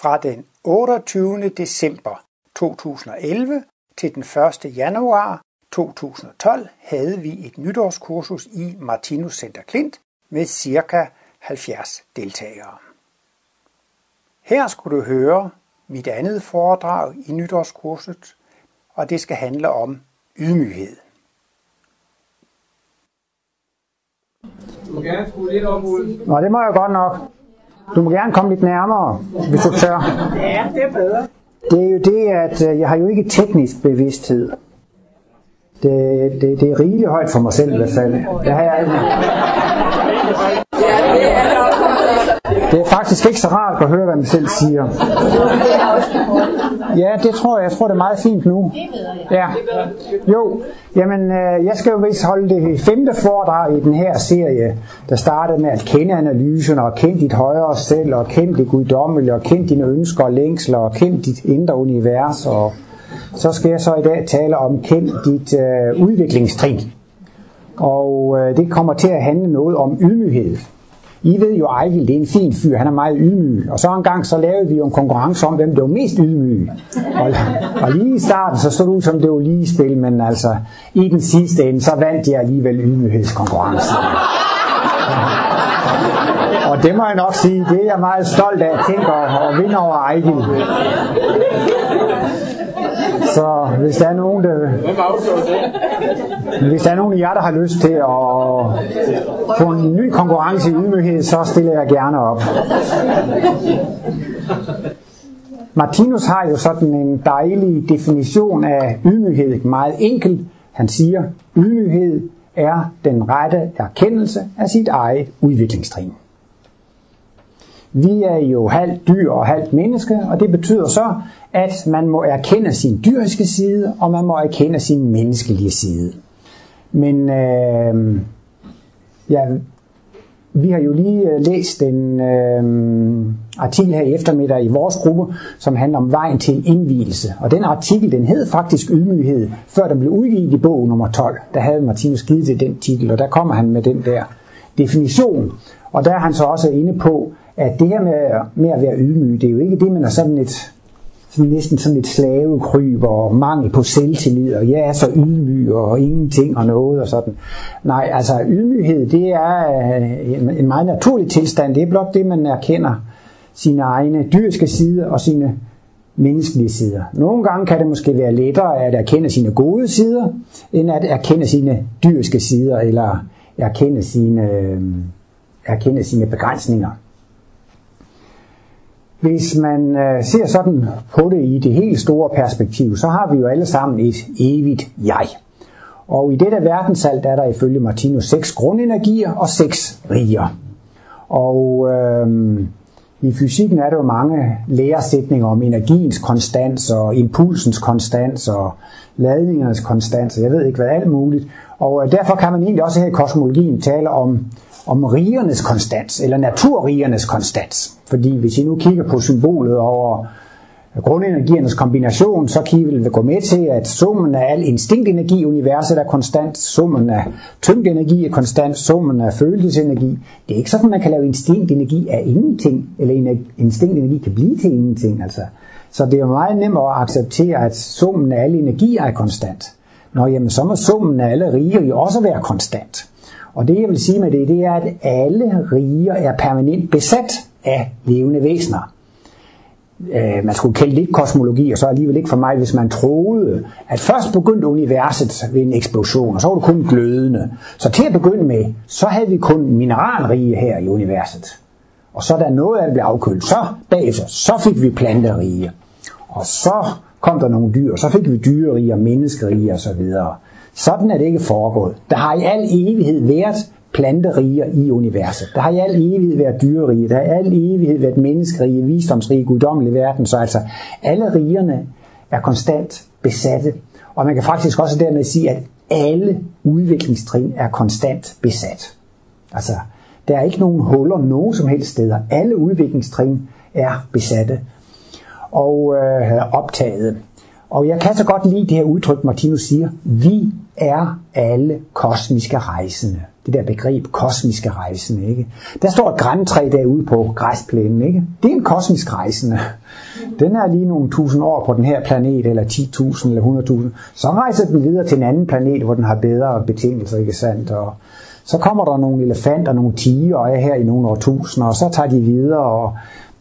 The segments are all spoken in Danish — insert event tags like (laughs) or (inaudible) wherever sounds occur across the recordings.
Fra den 28. december 2011 til den 1. januar 2012 havde vi et nytårskursus i Martinus Center Klint med ca. 70 deltagere. Her skulle du høre mit andet foredrag i nytårskurset, og det skal handle om ydmyghed. Du må gerne skrue lidt op, Ole. Nå, det må jeg godt nok. Du må gerne komme lidt nærmere, hvis du tør. Ja, det er bedre. Det er jo det, at øh, jeg har jo ikke teknisk bevidsthed. Det, det, det er rigeligt højt for mig selv i hvert fald. Det har jeg ikke. Det er det er faktisk ikke så rart at høre, hvad man selv siger. Ja, det tror jeg. Jeg tror, det er meget fint nu. Ja. Jo, jamen, øh, jeg skal jo vist holde det femte foredrag i den her serie, der startede med at kende analysen, og kende dit højere selv, og kende det guddommelige, og kende dine ønsker og længsler, og kende dit indre univers, og så skal jeg så i dag tale om kend dit øh, udviklingstrin. Og øh, det kommer til at handle noget om ydmyghed. I ved jo, Ejvild, det er en fin fyr, han er meget ydmyg. Og så en gang, så lavede vi jo en konkurrence om, hvem der var mest ydmyg. Og, og lige i starten, så stod det ud som, det var lige spil, men altså, i den sidste ende, så vandt jeg alligevel ydmyghedskonkurrencen. Og det må jeg nok sige, det er jeg meget stolt af at tænke og, og vinde over Ejvild. Så hvis der er nogen, der, hvis der er nogen af jer, der har lyst til at få en ny konkurrence i ydmyghed, så stiller jeg gerne op. Martinus har jo sådan en dejlig definition af ydmyghed, meget enkel. Han siger, ydmyghed er den rette erkendelse af sit eget udviklingstrin. Vi er jo halvt dyr og halvt menneske, og det betyder så, at man må erkende sin dyriske side, og man må erkende sin menneskelige side. Men øh, ja, vi har jo lige øh, læst en øh, artikel her i eftermiddag i vores gruppe, som handler om vejen til indvielse. Og den artikel, den hed faktisk Ydmyghed, før den blev udgivet i bog nummer 12. Der havde Martinus givet til den titel, og der kommer han med den der definition. Og der er han så også inde på, at det her med, med at være ydmyg, det er jo ikke det, man er sådan et sådan næsten sådan et slavekryb og mangel på selvtillid, og jeg er så ydmyg og ingenting og noget og sådan. Nej, altså ydmyghed, det er øh, en meget naturlig tilstand. Det er blot det, man erkender sine egne dyriske sider og sine menneskelige sider. Nogle gange kan det måske være lettere at erkende sine gode sider, end at erkende sine dyriske sider, eller erkende sine, øh, erkende sine begrænsninger. Hvis man øh, ser sådan på det i det helt store perspektiv, så har vi jo alle sammen et evigt jeg. Og i dette verdensalt er der ifølge Martinus seks grundenergier og seks riger. Og øh, i fysikken er der jo mange læresætninger om energiens konstans og impulsens konstans og ladningernes konstans, og jeg ved ikke hvad alt muligt. Og øh, derfor kan man egentlig også her i kosmologien tale om om rigernes konstans, eller naturrigernes konstans. Fordi hvis I nu kigger på symbolet over grundenergiernes kombination, så kan I vel gå med til, at summen af al instinktenergi i universet er konstant, summen af tyngdenergi er konstant, summen af følelsesenergi. Det er ikke sådan, at man kan lave instinktenergi af ingenting, eller instinktenergi kan blive til ingenting. Altså. Så det er jo meget nemt at acceptere, at summen af alle energier er konstant. Nå, jamen, så må summen af alle riger jo også være konstant. Og det jeg vil sige med det, det er, at alle riger er permanent besat af levende væsener. Øh, man skulle kalde lidt kosmologi, og så alligevel ikke for mig, hvis man troede, at først begyndte universet ved en eksplosion, og så var det kun glødende. Så til at begynde med, så havde vi kun mineralrige her i universet. Og så da noget af det blev afkølt, så bagefter, så fik vi planterige. Og så kom der nogle dyr, og så fik vi dyrerige og menneskerige og så videre. Sådan er det ikke foregået. Der har i al evighed været planteriger i universet. Der har i al evighed været dyrerige. Der har i al evighed været menneskerige, visdomsrige, guddommelige verden. Så altså alle rigerne er konstant besatte. Og man kan faktisk også dermed sige, at alle udviklingstrin er konstant besat. Altså, der er ikke nogen huller nogen som helst steder. Alle udviklingstrin er besatte og øh, optaget. Og jeg kan så godt lide det her udtryk, Martinus siger, vi er alle kosmiske rejsende. det der begreb kosmiske rejsende. Ikke? Der står et græntræ derude på græsplænen. Ikke? Det er en kosmisk rejsende. Den er lige nogle tusind år på den her planet, eller 10.000 eller 100.000. Så rejser den videre til en anden planet, hvor den har bedre betingelser, ikke sandt? Og så kommer der nogle elefanter, nogle tiger og er her i nogle årtusinder, og så tager de videre, og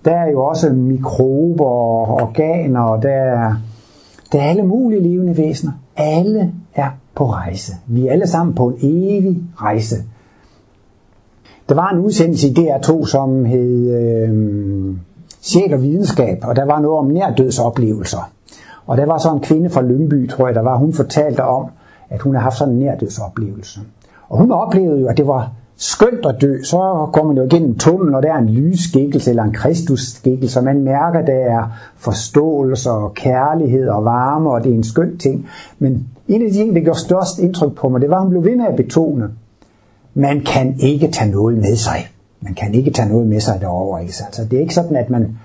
der er jo også mikrober og organer, og der er, der er alle mulige levende væsener. Alle på rejse. Vi er alle sammen på en evig rejse. Der var en udsendelse i DR2, som hed øh, Sjæl og Videnskab, og der var noget om nærdødsoplevelser. Og der var så en kvinde fra Lyngby, tror jeg, der var, hun fortalte om, at hun havde haft sådan en nærdødsoplevelse. Og hun oplevede jo, at det var skønt at dø. Så går man jo igennem tunnelen, og der er en lysskikkelse eller en kristusskikkelse, og man mærker, at der er forståelse og kærlighed og varme, og det er en skøn ting. Men en af de ting, der gjorde størst indtryk på mig, det var, at hun blev ved med at betone, man kan ikke tage noget med sig. Man kan ikke tage noget med sig derovre. Ikke? Altså, det er ikke sådan, at man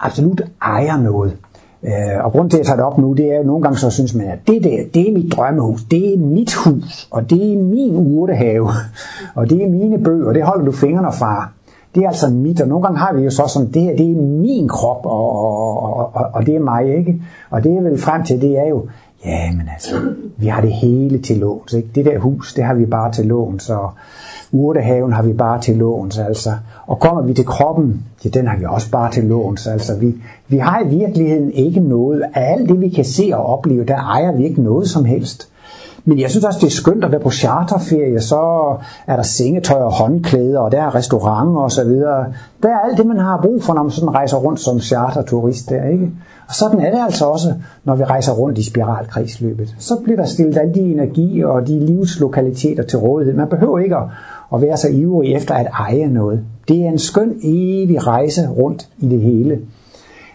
absolut ejer noget. Øh, og grund til, at jeg tager det op nu, det er jo nogle gange, så synes man, at det der, det er mit drømmehus, det er mit hus, og det er min urtehave, og det er mine bøger, det holder du fingrene fra. Det er altså mit, og nogle gange har vi jo så sådan, det her, det er min krop, og, og, og, og det er mig, ikke? Og det er vel frem til, det er jo, ja, men altså, vi har det hele til låns, ikke? Det der hus, det har vi bare til låns, og urtehaven har vi bare til låns, altså. Og kommer vi til kroppen, ja, den har vi også bare til låns, altså. Vi, vi har i virkeligheden ikke noget, af alt det vi kan se og opleve, der ejer vi ikke noget som helst. Men jeg synes også, det er skønt at være på charterferie, så er der sengetøj og håndklæder, og der er restauranter og så videre. Der er alt det, man har brug for, når man sådan rejser rundt som charterturist der, ikke? Og sådan er det altså også, når vi rejser rundt i spiralkredsløbet. Så bliver der stillet alle de energi og de livslokaliteter til rådighed. Man behøver ikke at, at være så ivrig efter at eje noget. Det er en skøn evig rejse rundt i det hele.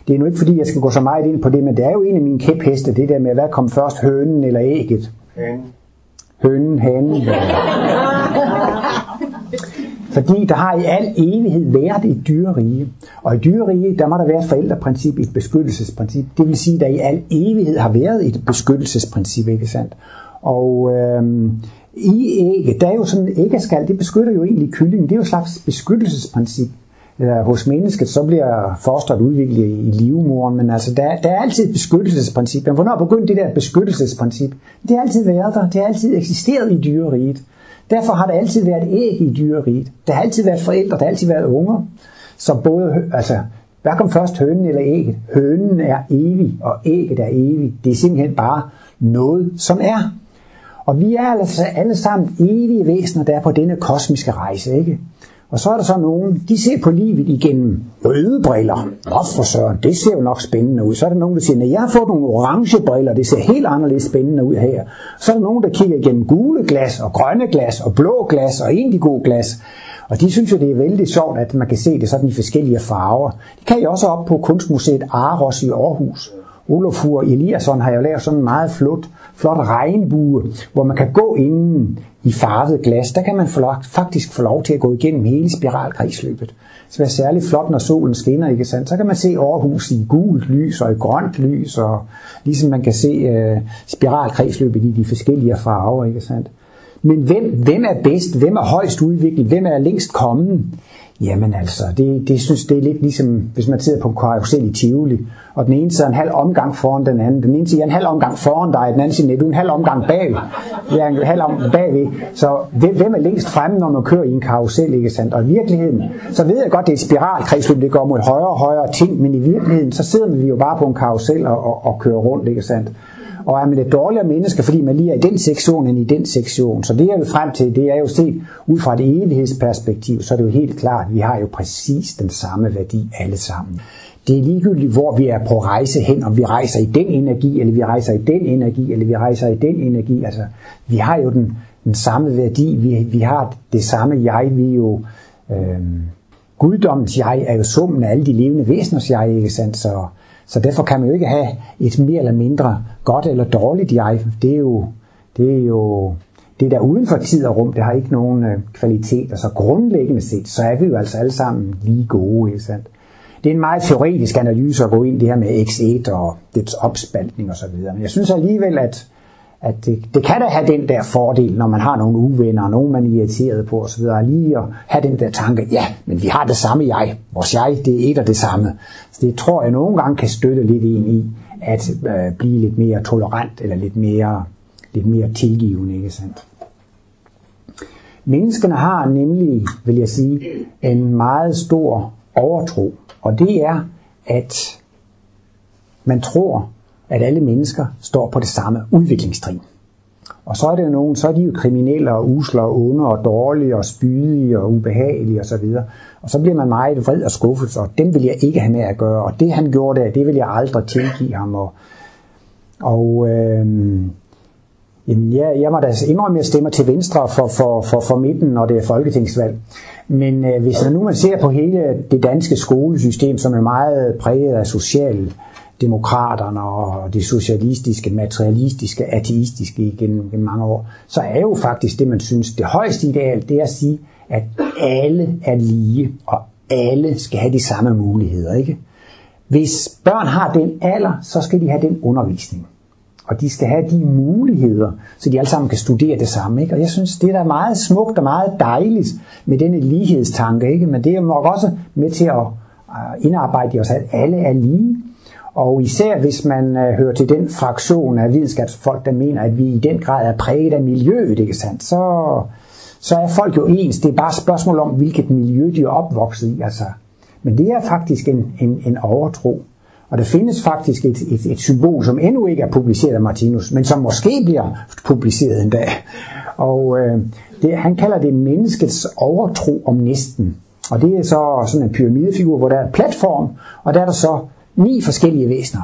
Det er nu ikke fordi, jeg skal gå så meget ind på det, men det er jo en af mine kæpheste, det der med, hvad kom først, hønen eller ægget? Hønen. Hønen, hanen. Fordi der har i al evighed været et dyrerige. Og i dyrerige, der må der være et forældreprincip, et beskyttelsesprincip. Det vil sige, at der i al evighed har været et beskyttelsesprincip, ikke sandt? Og øh, i ægget, der er jo sådan en æggeskal, det beskytter jo egentlig kyllingen. Det er jo et slags beskyttelsesprincip. Eller hos mennesket, så bliver fosteret udviklet i livmoren, men altså, der, der er altid et beskyttelsesprincip. Men hvornår begyndte det der beskyttelsesprincip? Det har altid været der. Det har altid eksisteret i dyreriet. Derfor har der altid været æg i dyreriet. Der har altid været forældre, der har altid været unger. Så både, altså, hvad kom først, hønen eller ægget? Hønen er evig, og ægget er evig. Det er simpelthen bare noget, som er. Og vi er altså alle sammen evige væsener, der er på denne kosmiske rejse, ikke? Og så er der så nogen, de ser på livet igennem røde briller. Nå for søren, det ser jo nok spændende ud. Så er der nogen, der siger, at jeg har fået nogle orange briller, det ser helt anderledes spændende ud her. Så er der nogen, der kigger igennem gule glas, og grønne glas, og blå glas, og indigo glas. Og de synes jo, det er vældig sjovt, at man kan se det sådan i forskellige farver. Det kan jeg også op på Kunstmuseet Aros i Aarhus. Olofur Eliasson har jo lavet sådan en meget flot, flot regnbue, hvor man kan gå inden i farvet glas. Der kan man faktisk få lov til at gå igennem hele spiralkredsløbet. Det er særligt flot, når solen skinner, ikke sandt? Så kan man se Aarhus i gult lys og i grønt lys, og ligesom man kan se uh, spiralkredsløbet i de forskellige farver, ikke sandt? Men hvem, hvem er bedst? Hvem er højst udviklet? Hvem er længst kommet? Jamen altså, det, det synes det er lidt ligesom, hvis man sidder på en karusel i Tivoli, og den ene sidder en halv omgang foran den anden. Den ene siger en halv omgang foran dig, den anden siger, du er en halv omgang bag. Jeg er en halv omgang bagved. Så hvem er længst fremme, når man kører i en karusel, ikke sandt? Og i virkeligheden, så ved jeg godt, det er et spiralkredsløb, det går mod højere og højere ting, men i virkeligheden, så sidder vi jo bare på en karusel og, og, og kører rundt, ikke sandt? Og er man et dårligere menneske, fordi man lige er i den sektion end i den sektion. Så det jeg vil frem til, det er jo set ud fra et evighedsperspektiv, så er det jo helt klart, at vi har jo præcis den samme værdi alle sammen. Det er ligegyldigt, hvor vi er på rejse hen, om vi rejser i den energi, eller vi rejser i den energi, eller vi rejser i den energi. Altså, vi har jo den, den samme værdi, vi, vi har det samme jeg, vi er jo... Øh, guddommens jeg er jo summen af alle de levende væseners jeg, ikke sandt? Så, så derfor kan man jo ikke have et mere eller mindre godt eller dårligt jeg. Det er jo, det er jo det der uden for tid og rum, det har ikke nogen øh, kvalitet. Og så grundlæggende set, så er vi jo altså alle sammen lige gode. Ikke sandt? Det er en meget teoretisk analyse at gå ind i det her med X1 og dets opspaltning og så videre. Men jeg synes alligevel, at, at det, det kan da have den der fordel, når man har nogle uvenner, og nogen man er irriteret på osv., lige at have den der tanke, ja, men vi har det samme jeg. Vores jeg, det er et og det samme. Så det tror jeg nogle gange kan støtte lidt ind i, at øh, blive lidt mere tolerant, eller lidt mere, lidt mere tilgivende, ikke sandt? Menneskene har nemlig, vil jeg sige, en meget stor overtro, og det er, at man tror, at alle mennesker står på det samme udviklingstrin. Og så er det jo nogen, så er de jo kriminelle og usler og onde og dårlige og spydige og ubehagelige osv. Og, så og så bliver man meget vred og skuffet, og dem vil jeg ikke have med at gøre. Og det han gjorde der, det vil jeg aldrig tilgive ham. Og, og øh, jamen, jeg, jeg må da indrømme, at jeg stemmer til venstre for, for, for, for midten, når det er folketingsvalg. Men øh, hvis man nu man ser på hele det danske skolesystem, som er meget præget af social demokraterne og de socialistiske, materialistiske, ateistiske igennem, igennem mange år, så er jo faktisk det, man synes, det højeste ideal, det er at sige, at alle er lige, og alle skal have de samme muligheder. Ikke? Hvis børn har den alder, så skal de have den undervisning. Og de skal have de muligheder, så de alle sammen kan studere det samme. Ikke? Og jeg synes, det er da meget smukt og meget dejligt med denne lighedstanke. Ikke? Men det er nok også med til at øh, indarbejde i os, at alle er lige. Og især hvis man øh, hører til den fraktion af videnskabsfolk, der mener, at vi i den grad er præget af miljøet, ikke sandt? Så, så er folk jo ens. Det er bare et spørgsmål om, hvilket miljø de er opvokset i. Altså. Men det er faktisk en, en, en overtro. Og der findes faktisk et, et, et symbol, som endnu ikke er publiceret af Martinus, men som måske bliver publiceret en dag. Og øh, det, han kalder det menneskets overtro om næsten. Og det er så sådan en pyramidefigur, hvor der er en platform, og der er der så ni forskellige væsener.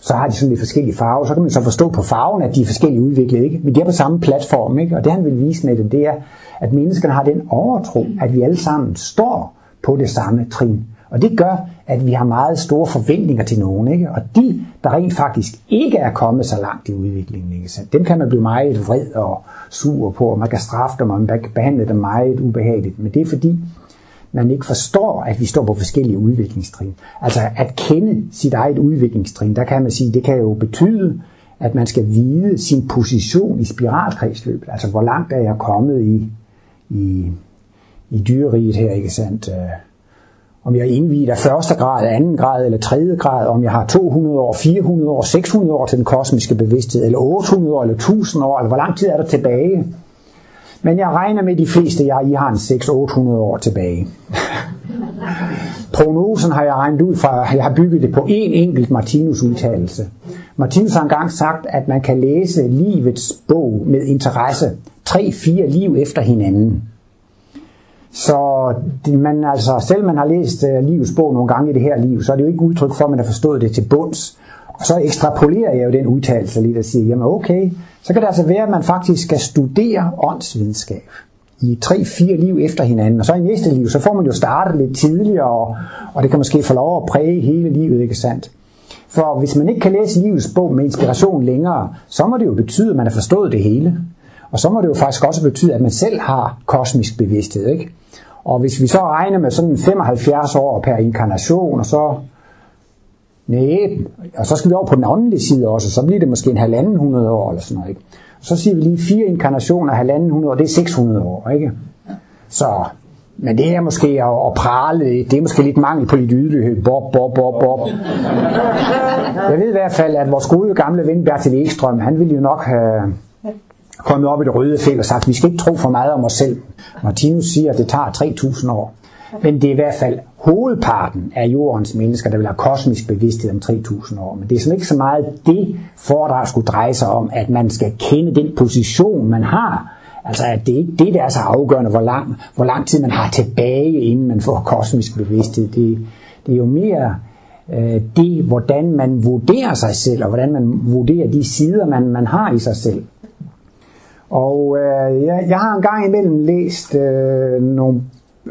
Så har de sådan lidt forskellige farver, så kan man så forstå på farven, at de er forskellige udviklet, ikke? men de er på samme platform. Ikke? Og det han vil vise med det, det er, at menneskerne har den overtro, at vi alle sammen står på det samme trin. Og det gør, at vi har meget store forventninger til nogen. Ikke? Og de, der rent faktisk ikke er kommet så langt i udviklingen, ikke? Så dem kan man blive meget vred og sur på, og man kan straffe dem, og man kan behandle dem meget ubehageligt. Men det er fordi, man ikke forstår, at vi står på forskellige udviklingstrin. Altså at kende sit eget udviklingstrin, der kan man sige, det kan jo betyde, at man skal vide sin position i spiralkredsløbet. Altså hvor langt er jeg kommet i, i, i dyreriet her, ikke sandt? Øh, om jeg er indviet af første grad, anden grad eller tredje grad, om jeg har 200 år, 400 år, 600 år til den kosmiske bevidsthed, eller 800 år, eller 1000 år, eller hvor lang tid er der tilbage? Men jeg regner med de fleste, jeg I har en 600-800 år tilbage. Prognosen har jeg regnet ud fra, jeg har bygget det på en enkelt Martinus udtalelse. Martinus har engang sagt, at man kan læse livets bog med interesse, tre-fire liv efter hinanden. Så man, altså, selv man har læst øh, livets bog nogle gange i det her liv, så er det jo ikke udtryk for, at man har forstået det til bunds. Og så ekstrapolerer jeg jo den udtalelse lidt og siger, jamen okay, så kan det altså være, at man faktisk skal studere åndsvidenskab i tre-fire liv efter hinanden, og så i næste liv, så får man jo startet lidt tidligere, og, og det kan måske få lov at præge hele livet, ikke sandt? For hvis man ikke kan læse livets bog med inspiration længere, så må det jo betyde, at man har forstået det hele. Og så må det jo faktisk også betyde, at man selv har kosmisk bevidsthed, ikke? Og hvis vi så regner med sådan 75 år per inkarnation, og så Nej, og så skal vi over på den åndelige side også, så bliver det måske en halvanden hundrede år eller sådan noget. Ikke? Så siger vi lige fire inkarnationer halvanden hundrede år, det er 600 år. Ikke? Så, men det er måske at, at prale, det er måske lidt mangel på lidt ydelighed. Bob, bob, bob, bob. Jeg ved i hvert fald, at vores gode gamle ven Bertil Ekstrøm, han ville jo nok have kommet op i det røde felt og sagt, vi skal ikke tro for meget om os selv. Martinus siger, at det tager 3.000 år. Men det er i hvert fald hovedparten af jordens mennesker, der vil have kosmisk bevidsthed om 3000 år. Men det er sådan ikke så meget det foredrag skulle dreje sig om, at man skal kende den position, man har. Altså at det ikke det, der er så afgørende, hvor lang, hvor lang tid man har tilbage, inden man får kosmisk bevidsthed. Det, det er jo mere øh, det, hvordan man vurderer sig selv, og hvordan man vurderer de sider, man, man har i sig selv. Og øh, jeg, jeg har en gang imellem læst øh, nogle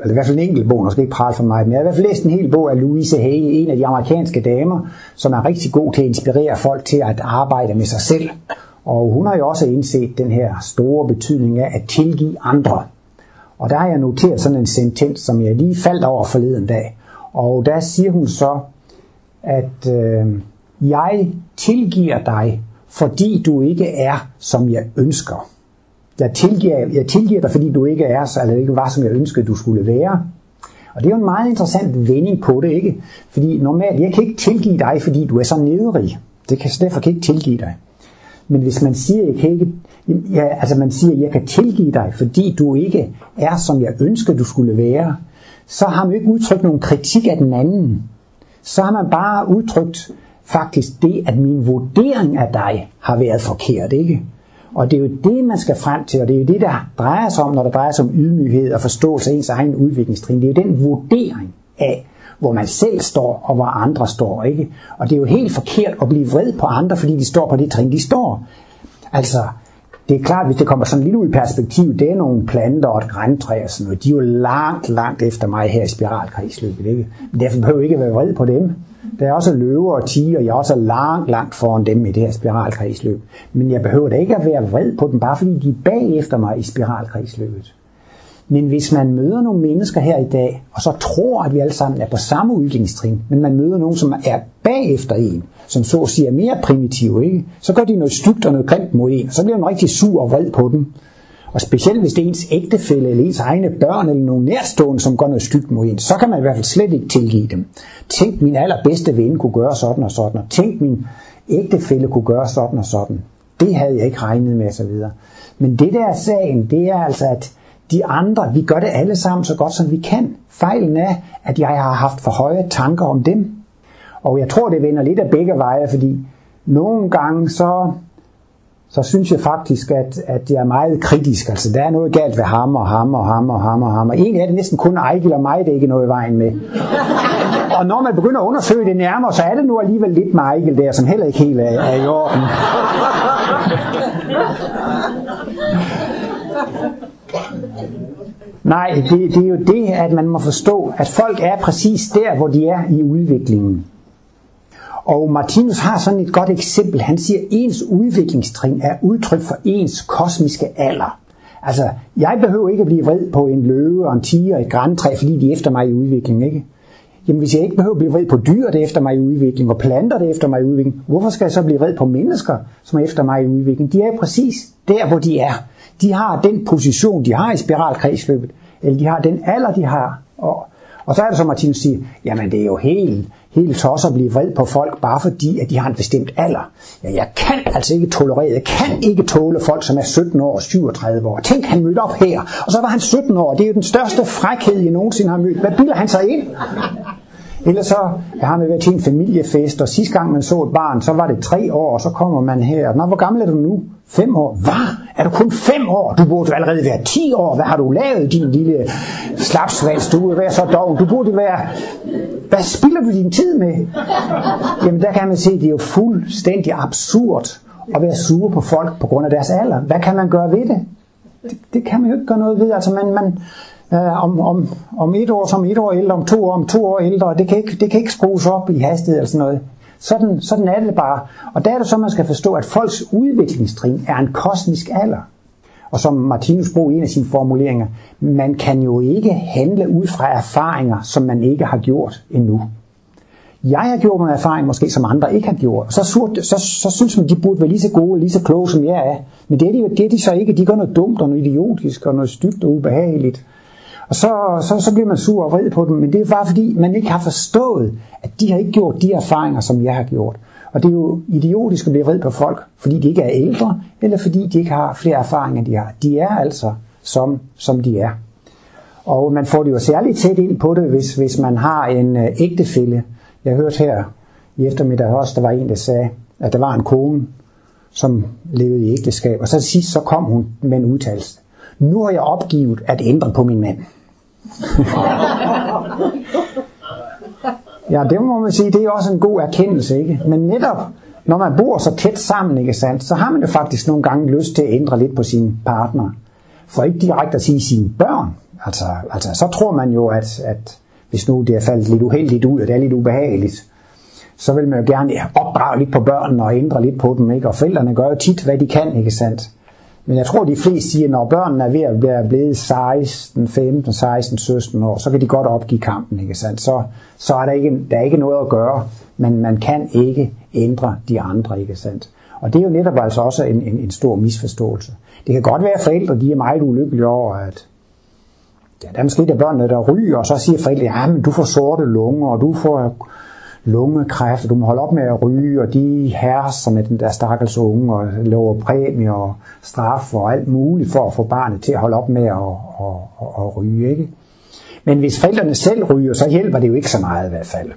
eller i hvert fald en enkelt bog, nu skal ikke prale for mig, men jeg har i hvert fald læst en hel bog af Louise Hay, en af de amerikanske damer, som er rigtig god til at inspirere folk til at arbejde med sig selv. Og hun har jo også indset den her store betydning af at tilgive andre. Og der har jeg noteret sådan en sentens, som jeg lige faldt over forleden dag. Og der siger hun så, at øh, jeg tilgiver dig, fordi du ikke er, som jeg ønsker. Jeg tilgiver, jeg tilgiver dig, fordi du ikke er, eller altså, ikke var, som jeg ønskede, du skulle være. Og det er jo en meget interessant vending på det, ikke? Fordi normalt, jeg kan ikke tilgive dig, fordi du er så nedrig. Det kan, derfor kan jeg ikke tilgive dig. Men hvis man siger, jeg kan ikke, ja, altså man siger, jeg kan tilgive dig, fordi du ikke er, som jeg ønskede, du skulle være, så har man jo ikke udtrykt nogen kritik af den anden. Så har man bare udtrykt faktisk det, at min vurdering af dig har været forkert, ikke? Og det er jo det, man skal frem til, og det er jo det, der drejer sig om, når det drejer sig om ydmyghed og forståelse af ens egen udviklingstrin. Det er jo den vurdering af, hvor man selv står og hvor andre står. Ikke? Og det er jo helt forkert at blive vred på andre, fordi de står på det trin, de står. Altså, det er klart, hvis det kommer sådan lidt ud i perspektiv, det er nogle planter og et græntræ og sådan noget, de er jo langt, langt efter mig her i spiralkredsløbet. Ikke? Men derfor behøver jeg ikke være vred på dem. Der er også løver og tiger, jeg er også langt, langt foran dem i det her spiralkredsløb. Men jeg behøver da ikke at være vred på dem, bare fordi de er bagefter mig i spiralkredsløbet. Men hvis man møder nogle mennesker her i dag, og så tror, at vi alle sammen er på samme udviklingstrin, men man møder nogen, som er bagefter en, som så siger mere primitive, ikke? så gør de noget stygt og noget grimt mod en, og så bliver man rigtig sur og vred på dem. Og specielt hvis det er ens ægtefælle eller ens egne børn eller nogle nærstående, som gør noget stygt mod en, så kan man i hvert fald slet ikke tilgive dem. Tænk, min allerbedste ven kunne gøre sådan og sådan, og tænk, min ægtefælle kunne gøre sådan og sådan. Det havde jeg ikke regnet med osv. Men det der er sagen, det er altså, at de andre, vi gør det alle sammen så godt som vi kan. Fejlen er, at jeg har haft for høje tanker om dem. Og jeg tror, det vender lidt af begge veje, fordi nogle gange så så synes jeg faktisk, at, at jeg er meget kritisk. Altså, der er noget galt ved ham og ham og ham og ham og ham. Og egentlig er det næsten kun Ejgil og mig, det er ikke noget i vejen med. Og når man begynder at undersøge det nærmere, så er det nu alligevel lidt med Ejgil der, som heller ikke helt er, er i orden. Nej, det, det er jo det, at man må forstå, at folk er præcis der, hvor de er i udviklingen. Og Martinus har sådan et godt eksempel. Han siger, at ens udviklingstrin er udtryk for ens kosmiske alder. Altså, jeg behøver ikke at blive vred på en løve og en tiger og et græntræ, fordi de er efter mig i udvikling, ikke? Jamen, hvis jeg ikke behøver at blive vred på dyr, der er efter mig i udvikling, og planter, der er efter mig i udvikling, hvorfor skal jeg så blive vred på mennesker, som er efter mig i udvikling? De er præcis der, hvor de er. De har den position, de har i spiralkredsløbet, eller de har den alder, de har. Og, og så er det som Martinus siger, jamen det er jo helt helt tosser at blive vred på folk, bare fordi, at de har en bestemt alder. Ja, jeg kan altså ikke tolerere, jeg kan ikke tåle folk, som er 17 år og 37 år. Tænk, han mødte op her, og så var han 17 år. Det er jo den største frækhed, jeg nogensinde har mødt. Hvad bilder han sig ind? Ellers så, jeg har med været til en familiefest, og sidste gang man så et barn, så var det tre år, og så kommer man her. Nå, hvor gammel er du nu? Fem år. Hvad? Er du kun fem år? Du burde allerede være ti år. Hvad har du lavet, din lille slapsvans? Du burde være så dog. Du burde være... Hvad spilder du din tid med? Jamen, der kan man se, at det er jo fuldstændig absurd at være sur på folk på grund af deres alder. Hvad kan man gøre ved det? Det, det kan man jo ikke gøre noget ved. Altså, man, man, øh, om, om, om et år som et år ældre, om to år om to år ældre. Det kan ikke, det kan ikke skrues op i hastighed eller sådan noget. Sådan, sådan er det bare. Og der er det så, man skal forstå, at folks udviklingstrin er en kosmisk alder. Og som Martinus bruger en af sine formuleringer, man kan jo ikke handle ud fra erfaringer, som man ikke har gjort endnu. Jeg har gjort nogle erfaringer, måske som andre ikke har gjort. Og så, surt, så, så synes man, de burde være lige så gode og lige så kloge, som jeg er. Men det er, de, det er de så ikke. De gør noget dumt og noget idiotisk og noget stygt og ubehageligt. Og så, så, så bliver man sur og vred på dem, men det er bare fordi, man ikke har forstået, at de har ikke gjort de erfaringer, som jeg har gjort. Og det er jo idiotisk at blive vred på folk, fordi de ikke er ældre, eller fordi de ikke har flere erfaringer, end de har. De er altså, som, som de er. Og man får det jo særligt tæt ind på det, hvis, hvis man har en øh, ægtefælle. Jeg hørte her i eftermiddag også, der var en, der sagde, at der var en kone, som levede i ægteskab. Og så sidst så kom hun med en udtalelse. Nu har jeg opgivet at ændre på min mand ja, det må man sige, det er også en god erkendelse, ikke? Men netop, når man bor så tæt sammen, ikke sandt, så har man jo faktisk nogle gange lyst til at ændre lidt på sin partner. For ikke direkte at sige sine børn. Altså, altså så tror man jo, at, at hvis nu det er faldet lidt uheldigt ud, og det er lidt ubehageligt, så vil man jo gerne opdrage lidt på børnene og ændre lidt på dem, ikke? Og forældrene gør jo tit, hvad de kan, ikke sandt? Men jeg tror, de fleste siger, at når børnene er ved at være blevet 16, 15, 16, 17 år, så kan de godt opgive kampen. Ikke sandt? Så, så er der ikke, der er ikke noget at gøre, men man kan ikke ændre de andre. Ikke sandt? Og det er jo netop altså også en, en, en stor misforståelse. Det kan godt være, at forældre de er meget ulykkelige over, at ja, der er måske der børnene, der ryger, og så siger forældre, ja, men du får sorte lunger, og du får lungekræft, og du må holde op med at ryge, og de herser med den der stakkels unge, og lover præmie og straf og alt muligt for at få barnet til at holde op med at, at, at, at ryge. Ikke? Men hvis forældrene selv ryger, så hjælper det jo ikke så meget i hvert fald.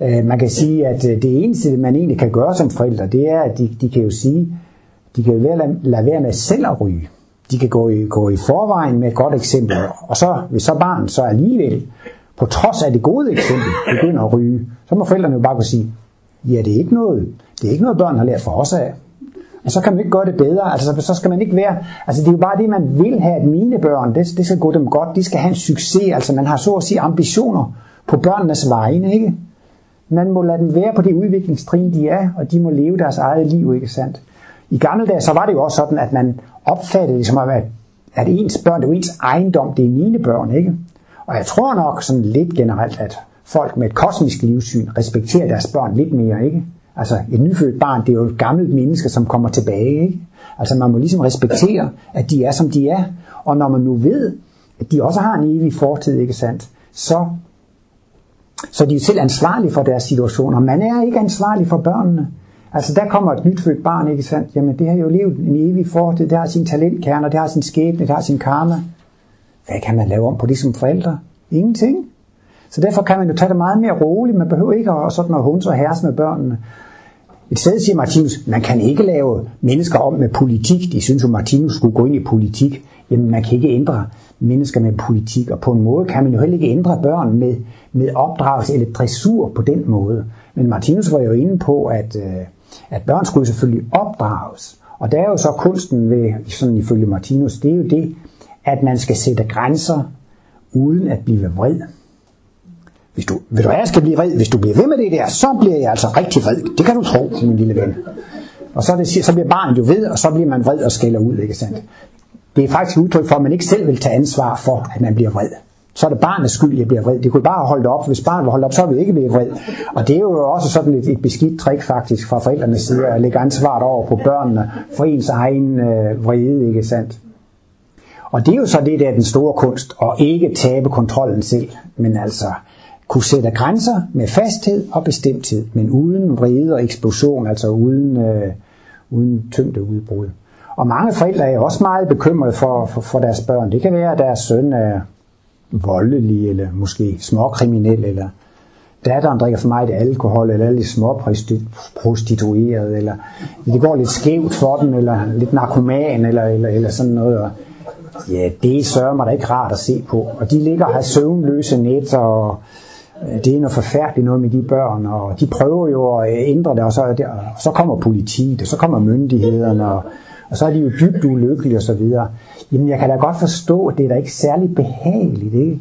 Øh, man kan sige, at øh, det eneste, man egentlig kan gøre som forældre, det er, at de, de kan jo sige, de kan jo lade, lade være med selv at ryge. De kan gå i, gå i forvejen med et godt eksempel, og så, hvis så barnet så alligevel, på trods af det gode eksempel, (laughs) begynder at ryge, så må forældrene jo bare kunne sige, ja, det er ikke noget, det er ikke noget, børn har lært for os af. Og så kan man ikke gøre det bedre. Altså, så skal man ikke være... Altså, det er jo bare det, man vil have, at mine børn, det, det skal gå dem godt. De skal have en succes. Altså, man har så at sige ambitioner på børnenes vegne, ikke? Man må lade dem være på det udviklingstrin, de er, og de må leve deres eget liv, ikke sandt? I gamle dage, så var det jo også sådan, at man opfattede det som at, at ens børn, det er jo ens ejendom, det er mine børn, ikke? Og jeg tror nok sådan lidt generelt, at folk med et kosmisk livssyn respekterer deres børn lidt mere, ikke? Altså et nyfødt barn, det er jo et gammelt menneske, som kommer tilbage, ikke? Altså man må ligesom respektere, at de er, som de er. Og når man nu ved, at de også har en evig fortid, ikke sandt? Så, så de er jo selv ansvarlige for deres situationer. Man er ikke ansvarlig for børnene. Altså der kommer et nyfødt barn, ikke sandt? Jamen det har jo levet en evig fortid, det har sin talentkerner, det har sin skæbne, det har sin karma. Hvad kan man lave om på det som forældre? Ingenting. Så derfor kan man jo tage det meget mere roligt. Man behøver ikke at, sådan at hunse og herse med børnene. Et sted siger Martinus, man kan ikke lave mennesker om med politik. De synes jo, Martinus skulle gå ind i politik. Jamen, man kan ikke ændre mennesker med politik, og på en måde kan man jo heller ikke ændre børn med, med opdragelse eller dressur på den måde. Men Martinus var jo inde på, at, øh, at børn skulle selvfølgelig opdrages. Og der er jo så kunsten ved, sådan ifølge Martinus, det er jo det, at man skal sætte grænser uden at blive vred. Hvis du, vil du have, skal blive vred? Hvis du bliver ved med det der, så bliver jeg altså rigtig vred. Det kan du tro, min lille ven. Og så, det, så bliver barnet jo ved, og så bliver man vred og skælder ud, ikke sandt? Det er faktisk udtryk for, at man ikke selv vil tage ansvar for, at man bliver vred. Så er det barnets skyld, jeg bliver vred. Det kunne bare holde op. Hvis barnet var holdt op, så ville vi ikke blive vred. Og det er jo også sådan et, et beskidt trick faktisk fra forældrenes side, at lægge ansvaret over på børnene for ens egen øh, vrede, ikke sandt? Og det er jo så det, der er den store kunst, at ikke tabe kontrollen selv, men altså kunne sætte grænser med fasthed og bestemthed, men uden vrede og eksplosion, altså uden, øh, uden tyngde udbrud. Og mange forældre er også meget bekymrede for, for, for deres børn. Det kan være, at deres søn er voldelig, eller måske småkriminel, eller datteren drikker for meget alkohol, eller er lidt småprostitueret, eller det går lidt skævt for dem, eller lidt narkoman, eller, eller, eller sådan noget. Ja, det sørger mig da ikke rart at se på. Og de ligger og har søvnløse net, og det er noget forfærdeligt noget med de børn, og de prøver jo at øh, ændre det, og så, og så kommer politiet, og så kommer myndighederne, og, og så er de jo dybt ulykkelige osv. Jamen jeg kan da godt forstå, at det er da ikke særlig behageligt, ikke?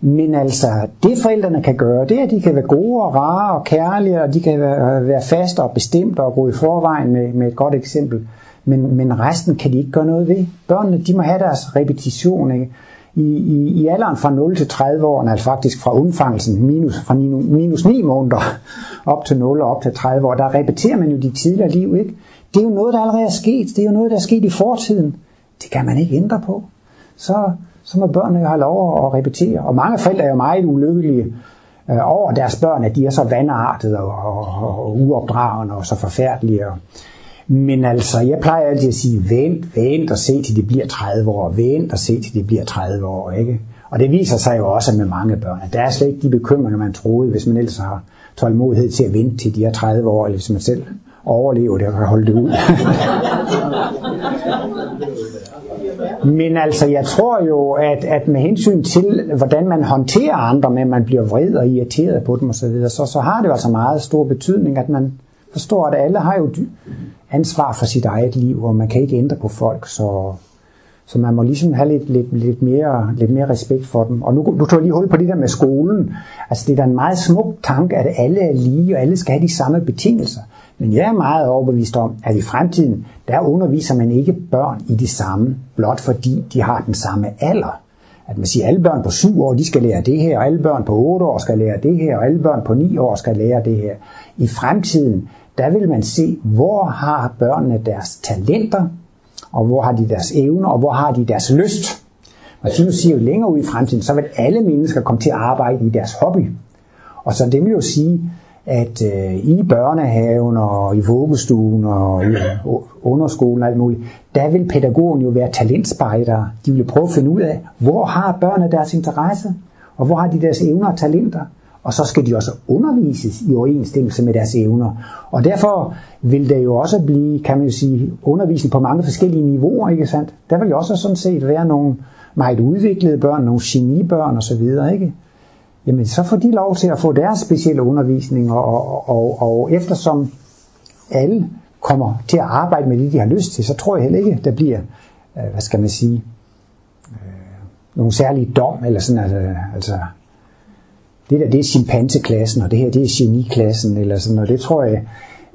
Men altså, det forældrene kan gøre, det er, at de kan være gode og rare og kærlige, og de kan være, være faste og bestemte og gå i forvejen med, med et godt eksempel. Men, men resten kan de ikke gøre noget ved. Børnene, de må have deres repetition, ikke? I, i, i alderen fra 0 til 30 år, altså faktisk fra undfangelsen, minus, fra minus 9 måneder op til 0 og op til 30 år, der repeterer man jo de tidligere liv, ikke? Det er jo noget, der allerede er sket. Det er jo noget, der er sket i fortiden. Det kan man ikke ændre på. Så, så må børnene jo have lov at repetere. Og mange forældre er jo meget ulykkelige øh, over deres børn, at de er så vandartede og, og, og uopdragende og så forfærdelige. Og, men altså, jeg plejer altid at sige, vent, vent og se til de bliver 30 år, vent og se til de bliver 30 år, ikke? Og det viser sig jo også med mange børn, at der er slet ikke de bekymringer, man troede, hvis man ellers har tålmodighed til at vente til de er 30 år, eller hvis man selv overlever det og kan holde det ud. (laughs) Men altså, jeg tror jo, at, at med hensyn til, hvordan man håndterer andre, med at man bliver vred og irriteret på dem osv., så, så har det jo altså meget stor betydning, at man forstår, at alle har jo ansvar for sit eget liv, og man kan ikke ændre på folk, så, så man må ligesom have lidt, lidt, lidt, mere, lidt mere respekt for dem. Og nu, nu tog jeg lige hul på det der med skolen. Altså det er da en meget smuk tanke, at alle er lige, og alle skal have de samme betingelser. Men jeg er meget overbevist om, at i fremtiden, der underviser man ikke børn i det samme, blot fordi de har den samme alder. At man siger, at alle børn på 7 år, de skal lære det her, og alle børn på 8 år skal lære det her, og alle børn på 9 år skal lære det her. I fremtiden, der vil man se, hvor har børnene deres talenter, og hvor har de deres evner, og hvor har de deres lyst. Martinus siger jo længere ud i fremtiden, så vil alle mennesker komme til at arbejde i deres hobby. Og så det vil jo sige, at øh, i børnehaven og i vuggestuen og i underskolen og alt muligt, der vil pædagogen jo være talentspejdere. De vil prøve at finde ud af, hvor har børnene deres interesse, og hvor har de deres evner og talenter. Og så skal de også undervises i overensstemmelse med deres evner. Og derfor vil der jo også blive, kan man jo sige, undervisning på mange forskellige niveauer, ikke sandt? Der vil jo også sådan set være nogle meget udviklede børn, nogle genibørn osv., ikke? Jamen, så får de lov til at få deres specielle undervisning, og, og, og, og eftersom alle kommer til at arbejde med det, de har lyst til, så tror jeg heller ikke, der bliver, øh, hvad skal man sige, øh, nogle særlige dom, eller sådan, altså, altså det der, det er chimpanseklassen, og det her, det er geniklassen, eller sådan, og det tror jeg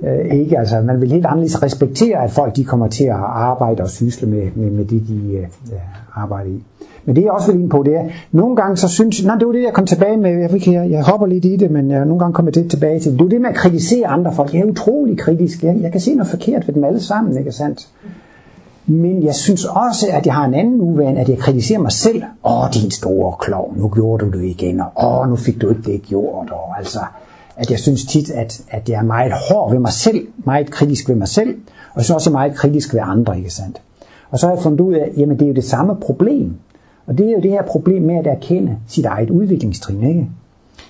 øh, ikke, altså man vil helt anderledes respektere, at folk de kommer til at arbejde og sysle med, med, med det, de øh, øh arbejder i. Men det jeg også vil ind på, det er, nogle gange så synes nej, det var det, jeg kom tilbage med, jeg, jeg, jeg hopper lidt i det, men jeg, nogle gange kommer det tilbage til. Det er det med at kritisere andre folk. Jeg er utrolig kritisk. Jeg, jeg kan se noget forkert ved dem alle sammen, ikke sandt? Men jeg synes også, at jeg har en anden uvane, at jeg kritiserer mig selv. Åh, din store klov, nu gjorde du det igen, og åh, nu fik du ikke det gjort. Og altså, at jeg synes tit, at, at jeg er meget hård ved mig selv, meget kritisk ved mig selv, og så også, meget kritisk ved andre, ikke sandt? Og så har jeg fundet ud af, jamen det er jo det samme problem. Og det er jo det her problem med at erkende sit eget udviklingstrin, ikke?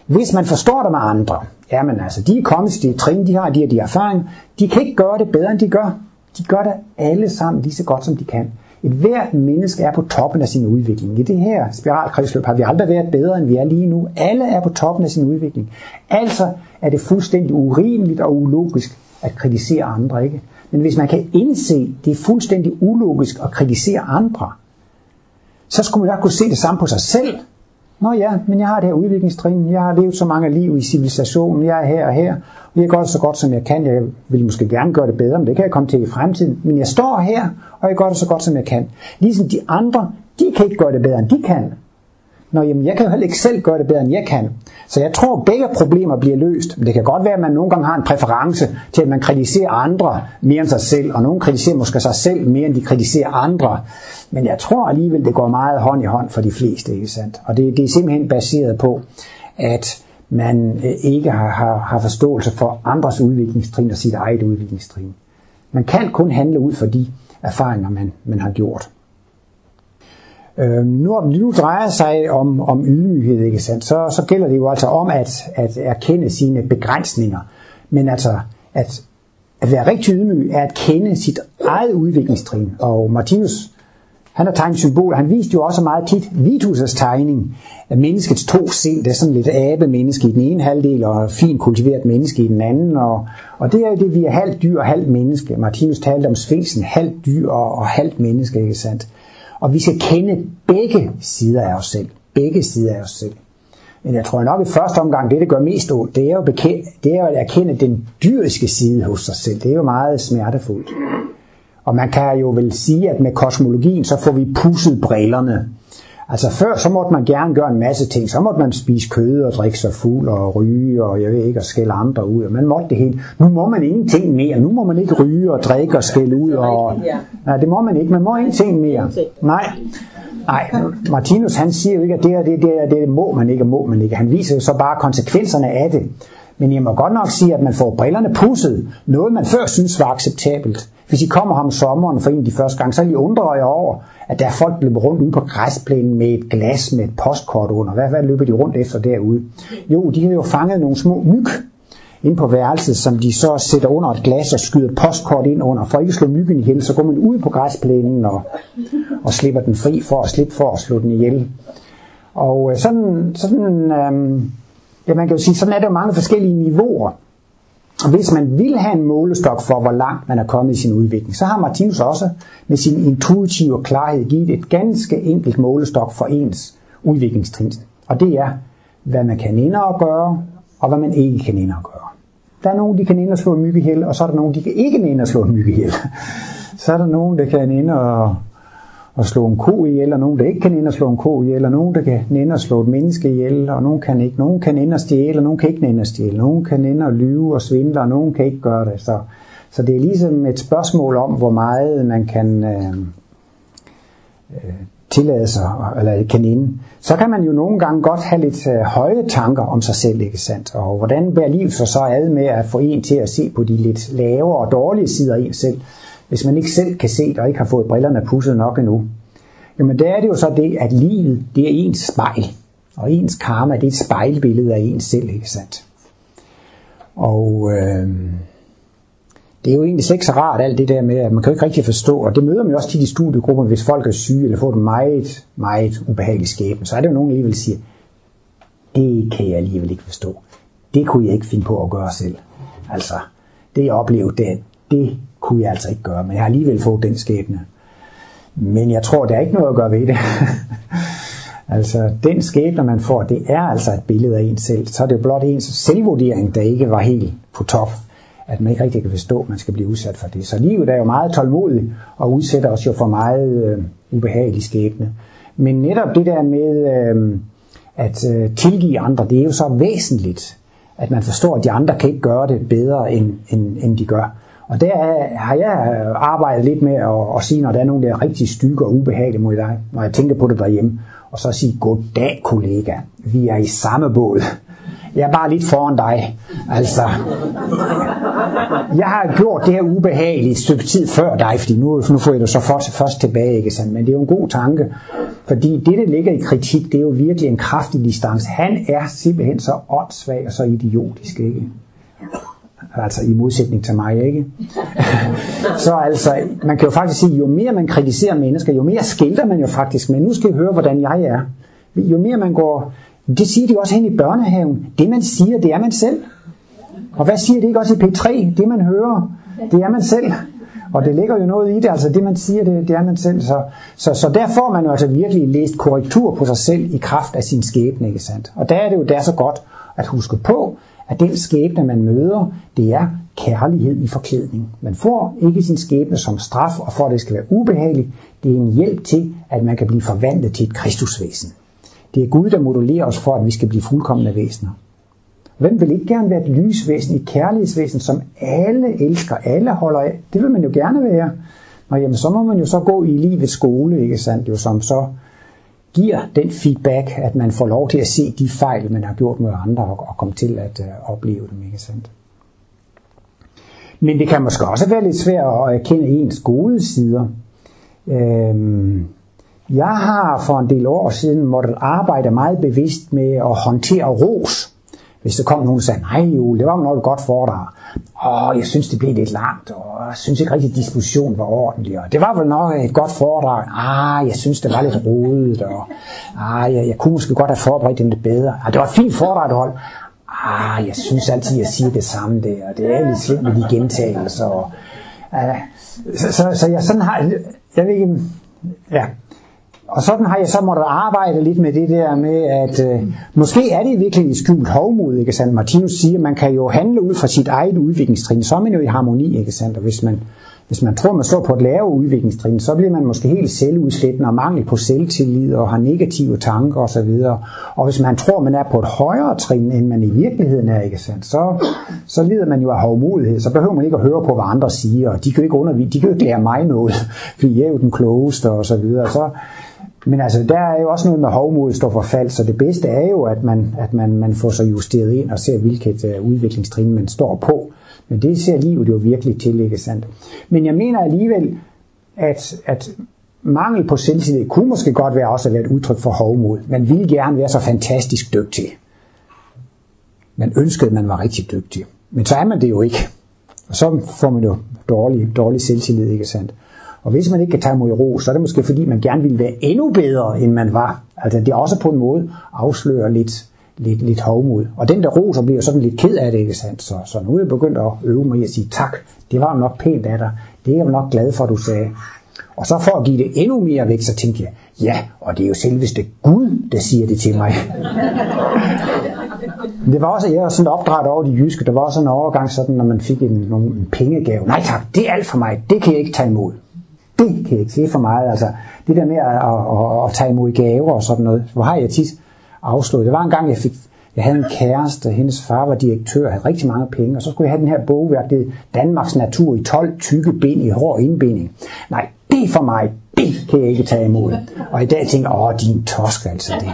Hvis man forstår det med andre, jamen altså, de er kommet til det trin, de har de her de erfaringer, de kan ikke gøre det bedre, end de gør. De gør det alle sammen lige så godt, som de kan. Et hvert menneske er på toppen af sin udvikling. I det her spiralkredsløb har vi aldrig været bedre, end vi er lige nu. Alle er på toppen af sin udvikling. Altså er det fuldstændig urimeligt og ulogisk at kritisere andre, ikke? Men hvis man kan indse, det er fuldstændig ulogisk at kritisere andre, så skulle man jo kunne se det samme på sig selv. Nå ja, men jeg har det her udviklingstrin, jeg har levet så mange liv i civilisationen, jeg er her og her, og jeg gør det så godt som jeg kan. Jeg vil måske gerne gøre det bedre, men det kan jeg komme til i fremtiden. Men jeg står her, og jeg gør det så godt som jeg kan. Ligesom de andre, de kan ikke gøre det bedre end de kan. Nå, jamen, jeg kan jo heller ikke selv gøre det bedre, end jeg kan. Så jeg tror, at begge problemer bliver løst. Men det kan godt være, at man nogle gange har en præference til, at man kritiserer andre mere end sig selv, og nogen kritiserer måske sig selv mere, end de kritiserer andre. Men jeg tror alligevel, det går meget hånd i hånd for de fleste, ikke sandt? Og det, det er simpelthen baseret på, at man øh, ikke har, har, har forståelse for andres udviklingstrin og sit eget udviklingstrin. Man kan kun handle ud for de erfaringer, man, man har gjort. Øh, nu, nu drejer sig om, om ydmyghed, ikke sandt? Så, så gælder det jo altså om at, at erkende sine begrænsninger. Men altså, at, at være rigtig ydmyg er at kende sit eget udviklingstrin. Og Martinus han har tegnet symbol, Han viste jo også meget tit Vitus' tegning af menneskets to sind. Det er sådan lidt abe-menneske i den ene halvdel, og fint kultiveret menneske i den anden. Og, og det er jo det, vi er halvt dyr og halvt menneske. Martinus talte om sfinksen, halvt dyr og, og halvt menneske, ikke sandt? Og vi skal kende begge sider af os selv. Begge sider af os selv. Men jeg tror nok i første omgang, det det gør mest ondt, det er jo, bekendt, det er jo at erkende den dyriske side hos sig selv. Det er jo meget smertefuldt. Og man kan jo vel sige, at med kosmologien, så får vi pusset brillerne. Altså før, så måtte man gerne gøre en masse ting. Så måtte man spise kød og drikke sig fuld og ryge og jeg ved ikke, og skælde andre ud. Og man måtte det hele. Nu må man ingenting mere. Nu må man ikke ryge og drikke og skælde ud. Og... Nej, det må man ikke. Man må ingenting mere. Nej. Nej, Martinus han siger jo ikke, at det her det, det, det, det må man ikke, og må man ikke. Han viser jo så bare konsekvenserne af det. Men jeg må godt nok sige, at man får brillerne pusset. Noget man før synes var acceptabelt. Hvis I kommer her om sommeren for en af de første gange, så I undrer jer over, at der er folk løber rundt ude på græsplænen med et glas med et postkort under. Hvad, hvad løber de rundt efter derude? Jo, de har jo fanget nogle små myg ind på værelset, som de så sætter under et glas og skyder postkort ind under. For ikke at slå myggen ihjel, så går man ud på græsplænen og, og slipper den fri for at slippe for at slå den ihjel. Og øh, sådan, sådan øhm, ja, man kan jo sige, sådan er der jo mange forskellige niveauer. Og hvis man vil have en målestok for, hvor langt man er kommet i sin udvikling, så har Martinus også med sin intuitive klarhed givet et ganske enkelt målestok for ens udviklingstrin. Og det er, hvad man kan ind og gøre, og hvad man ikke kan ind og gøre. Der er nogen, de kan ind og slå en myg ihjel, og så er der nogen, de kan ikke ind og slå en myg ihjel. Så er der nogen, der kan ind og, at slå en ko ihjel, og nogen, der ikke kan nænde at slå en ko ihjel, og nogen, der kan nænde at slå et menneske ihjel, og nogen kan ikke. Nogen kan nænde at stjæle, og nogen kan ikke nænde at stjæle. Nogen kan nænde at lyve og svindle, og nogen kan ikke gøre det. Så, så det er ligesom et spørgsmål om, hvor meget man kan øh, øh, tillade sig, eller kan ind. Så kan man jo nogle gange godt have lidt øh, høje tanker om sig selv, ikke sandt? Og hvordan bærer livet sig så ad med at få en til at se på de lidt lavere og dårlige sider af en selv, hvis man ikke selv kan se det og ikke har fået brillerne pusset nok endnu? Jamen der er det jo så det, at livet, det er ens spejl. Og ens karma, det er et spejlbillede af ens selv, ikke sandt? Og øh, det er jo egentlig slet ikke så rart alt det der med, at man kan jo ikke rigtig forstå, og det møder man jo også tit i studiegrupper, hvis folk er syge eller får et meget, meget ubehageligt skæbne, så er det jo nogen, der alligevel siger, det kan jeg alligevel ikke forstå. Det kunne jeg ikke finde på at gøre selv. Altså, det jeg oplevede, det, det kunne jeg altså ikke gøre, men jeg har alligevel fået den skæbne. Men jeg tror, der er ikke noget at gøre ved det. (laughs) altså, den skæbne, man får, det er altså et billede af en selv. Så er det jo blot ens selvvurdering, der ikke var helt på top at man ikke rigtig kan forstå, at man skal blive udsat for det. Så livet er jo meget tålmodigt og udsætter os jo for meget øh, ubehagelige skæbne. Men netop det der med øh, at øh, tilgive andre, det er jo så væsentligt, at man forstår, at de andre kan ikke gøre det bedre, end, end, end de gør. Og der har jeg arbejdet lidt med at, at sige, når der er nogen, der er rigtig stykke og ubehagelige mod dig, når jeg tænker på det derhjemme, og så sige, goddag kollega, vi er i samme båd. Jeg er bare lidt foran dig. Altså, jeg har gjort det her ubehageligt stykke tid før dig, fordi nu, nu får jeg det så først, først tilbage, ikke sandt? Men det er jo en god tanke, fordi det, der ligger i kritik, det er jo virkelig en kraftig distance. Han er simpelthen så åndssvag og så idiotisk, ikke? Altså i modsætning til mig, ikke? (laughs) så altså, man kan jo faktisk sige, jo mere man kritiserer mennesker, jo mere skilter man jo faktisk men Nu skal I høre, hvordan jeg er. Jo mere man går det siger de også hen i børnehaven. Det man siger, det er man selv. Og hvad siger det ikke også i P3? Det man hører, det er man selv. Og det ligger jo noget i det, altså det man siger, det, det er man selv. Så, så, så der får man jo altså virkelig læst korrektur på sig selv i kraft af sin skæbne, ikke sandt? Og der er det jo der så godt at huske på, at den skæbne, man møder, det er kærlighed i forklædning. Man får ikke sin skæbne som straf, og for at det skal være ubehageligt, det er en hjælp til, at man kan blive forvandlet til et kristusvæsen. Det er Gud, der modulerer os for, at vi skal blive fuldkommende væsener. Hvem vil ikke gerne være et lysvæsen, et kærlighedsvæsen, som alle elsker, alle holder af? Det vil man jo gerne være. Og jamen, så må man jo så gå i livets skole, ikke sandt? Jo, som så giver den feedback, at man får lov til at se de fejl, man har gjort med andre, og, og komme til at øh, opleve dem, ikke sandt? Men det kan måske også være lidt svært at erkende ens gode sider. Øhm, jeg har for en del år siden måttet arbejde meget bevidst med at håndtere ros. Hvis der kom nogen og sagde, nej Jule, det var noget godt foredrag. Åh, jeg synes, det blev lidt langt, og jeg synes ikke rigtig, at diskussionen var ordentlig. Og det var vel nok et godt foredrag. Ah, jeg synes, det var lidt rodet, og ah, jeg, jeg kunne måske godt have forberedt det lidt bedre. Ah, det var et fint foredrag, hold. Ah, jeg synes altid, at jeg siger det samme der, og det er lidt slemt med de gentagelser. Og, ah, så, så, så jeg sådan har, jeg ved ikke, ja, og sådan har jeg så måttet arbejde lidt med det der med, at øh, måske er det virkelig et skjult hovmod, ikke sandt? Martinus siger, at man kan jo handle ud fra sit eget udviklingstrin, så er man jo i harmoni, ikke sandt? Og hvis man, hvis man tror, man står på et lavere udviklingstrin, så bliver man måske helt selvudslættende og mangel på selvtillid og har negative tanker osv. Og hvis man tror, man er på et højere trin, end man i virkeligheden er, ikke sandt? Så, så lider man jo af hovmodighed. Så behøver man ikke at høre på, hvad andre siger, og de kan jo ikke undervise, de kan jo ikke lære mig noget, (laughs) fordi jeg er jo den klogeste og så videre. Så, men altså, der er jo også noget med hovmod står for fald, så det bedste er jo, at man, at man, man får sig justeret ind og ser, hvilket uh, udviklingstrin man står på. Men det ser livet jo virkelig til, ikke sandt? Men jeg mener alligevel, at, at mangel på selvtillid kunne måske godt være også at være et udtryk for hovmod. Man ville gerne være så fantastisk dygtig. Man ønskede, at man var rigtig dygtig. Men så er man det jo ikke. Og så får man jo dårlig, dårlig selvtillid, ikke sandt? Og hvis man ikke kan tage imod ro, så er det måske fordi, man gerne vil være endnu bedre, end man var. Altså det er også på en måde afslører lidt, lidt, lidt hovmod. Og den der ro, så bliver sådan lidt ked af det, ikke sandt? Så, så nu er jeg begyndt at øve mig i at sige tak. Det var nok pænt af dig. Det er jeg nok glad for, du sagde. Og så for at give det endnu mere væk, så tænkte jeg, ja, og det er jo selveste Gud, der siger det til mig. det var også, jeg var sådan opdraget over de jyske, der var også en overgang sådan, når man fik en, en pengegave. Nej tak, det er alt for mig, det kan jeg ikke tage imod det kan jeg ikke sige for meget. Altså, det der med at, at, at, at tage imod gaver og sådan noget, hvor har jeg tit afslået. Det var en gang, jeg fik jeg havde en kæreste, hendes far var direktør, havde rigtig mange penge, og så skulle jeg have den her bogværk, det Danmarks Natur i 12 tykke bind i hård indbinding. Nej, det for mig, det kan jeg ikke tage imod. Og i dag tænker jeg, åh, din tosk altså det.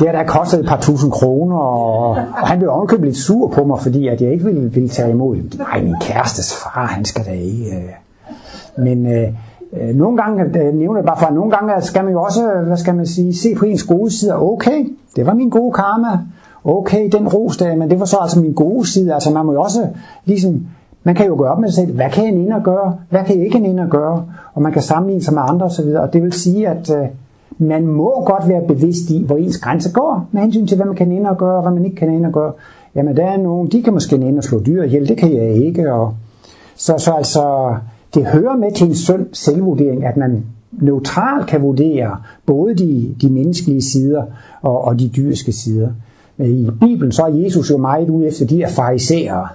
Det har da kostet et par tusind kroner, og, og han blev ovenkøbet lidt sur på mig, fordi at jeg ikke ville, ville tage imod. Nej, min kærestes far, han skal da ikke. Øh. Men øh, øh, nogle gange, øh, det nævner bare for, at nogle gange skal man jo også, øh, hvad skal man sige, se på ens gode sider. Okay, det var min gode karma. Okay, den ros der, men det var så altså min gode side. Altså man må jo også ligesom, man kan jo gøre op med sig selv, hvad kan en ind og gøre, hvad kan ikke en ind og gøre, og man kan sammenligne sig med andre osv. Og det vil sige, at øh, man må godt være bevidst i, hvor ens grænse går, med hensyn til, hvad man kan ind og gøre, og hvad man ikke kan ind og gøre. Jamen, der er nogen, de kan måske ind og slå dyr ihjel, det kan jeg ikke. Og så, så altså, det hører med til en sund selvvurdering, at man neutralt kan vurdere både de, de menneskelige sider og, og de dyriske sider. Men i Bibelen så er Jesus jo meget ude efter de her farisæere.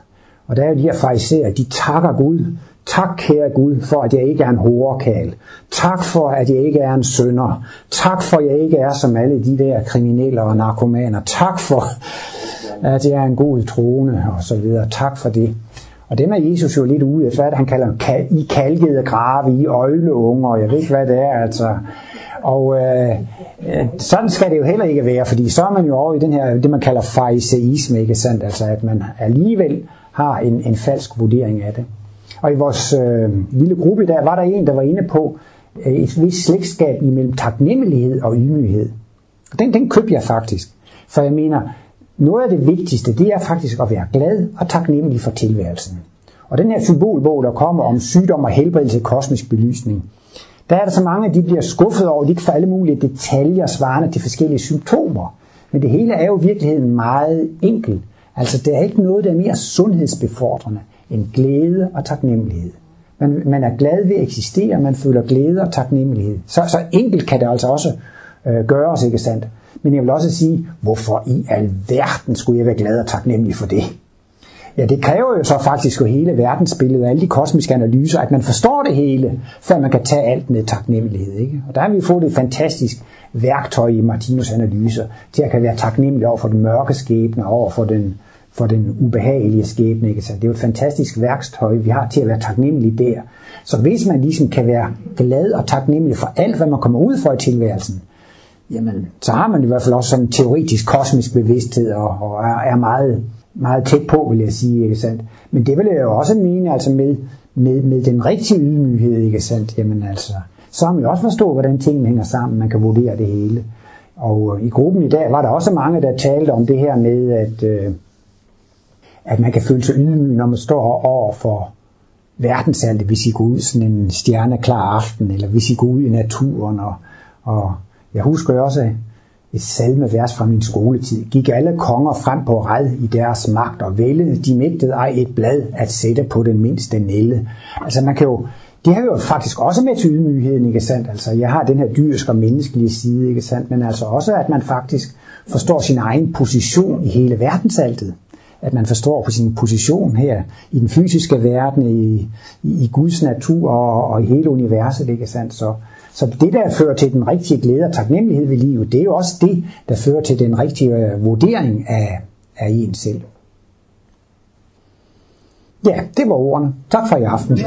Og der er jo de her farisæere, de takker Gud. Tak, kære Gud, for at jeg ikke er en horekal. Tak for, at jeg ikke er en sønder. Tak for, at jeg ikke er som alle de der kriminelle og narkomaner. Tak for, at jeg er en god troende og så videre. Tak for det. Og dem er Jesus jo lidt ude efter, at han kalder i kalkede grave, i øjleunge, og jeg ved ikke, hvad det er. Altså. Og øh, øh, sådan skal det jo heller ikke være, fordi så er man jo over i den her, det man kalder fariseisme, ikke sandt? Altså at man alligevel har en, en falsk vurdering af det. Og i vores øh, lille gruppe der var der en, der var inde på øh, et vis slægtskab imellem taknemmelighed og ydmyghed. Den, den købte jeg faktisk. For jeg mener, noget af det vigtigste, det er faktisk at være glad og taknemmelig for tilværelsen. Og den her symbolbog, der kommer om sygdom og helbredelse i kosmisk belysning, der er der så mange, de bliver skuffet over, at de ikke får alle mulige detaljer svarende til forskellige symptomer. Men det hele er jo i virkeligheden meget enkelt. Altså, der er ikke noget, der er mere sundhedsbefordrende end glæde og taknemmelighed. Man, man er glad ved at eksistere, man føler glæde og taknemmelighed. Så, så enkelt kan det altså også øh, gøres, ikke sandt? Men jeg vil også sige, hvorfor i alverden skulle jeg være glad og taknemmelig for det? Ja, det kræver jo så faktisk jo hele verdensbilledet og alle de kosmiske analyser, at man forstår det hele, før man kan tage alt med taknemmelighed. Ikke? Og der har vi fået et fantastisk værktøj i Martinus analyser til at kan være taknemmelig over for den mørke skæbne, over for den, for den ubehagelige skæbne. Ikke? Så det er jo et fantastisk værktøj, vi har til at være taknemmelig der. Så hvis man ligesom kan være glad og taknemmelig for alt, hvad man kommer ud for i tilværelsen, jamen, så har man i hvert fald også sådan en teoretisk kosmisk bevidsthed og, og er, er meget, meget tæt på, vil jeg sige, ikke sandt? Men det vil jeg jo også mene, altså med, med, med den rigtige ydmyghed, ikke sandt? Jamen altså, så har man jo også forstået, hvordan tingene hænger sammen, man kan vurdere det hele. Og øh, i gruppen i dag var der også mange, der talte om det her med, at, øh, at man kan føle sig ydmyg, når man står over for verdensalte, hvis I går ud sådan en stjerneklar aften, eller hvis I går ud i naturen og, og jeg husker også et salmevers fra min skoletid. Gik alle konger frem på red i deres magt og vælge, de mægtede ej et blad at sætte på den mindste nælle. Altså man kan jo, det har jo faktisk også med til ydmygheden, ikke sandt? Altså jeg har den her dyriske og menneskelige side, ikke sandt? Men altså også, at man faktisk forstår sin egen position i hele verdensaltet. At man forstår på sin position her i den fysiske verden, i, i, i Guds natur og, og i hele universet, ikke sandt? Så, så det, der fører til den rigtige glæde og taknemmelighed ved livet, det er jo også det, der fører til den rigtige øh, vurdering af, af en selv. Ja, det var ordene. Tak for i aften.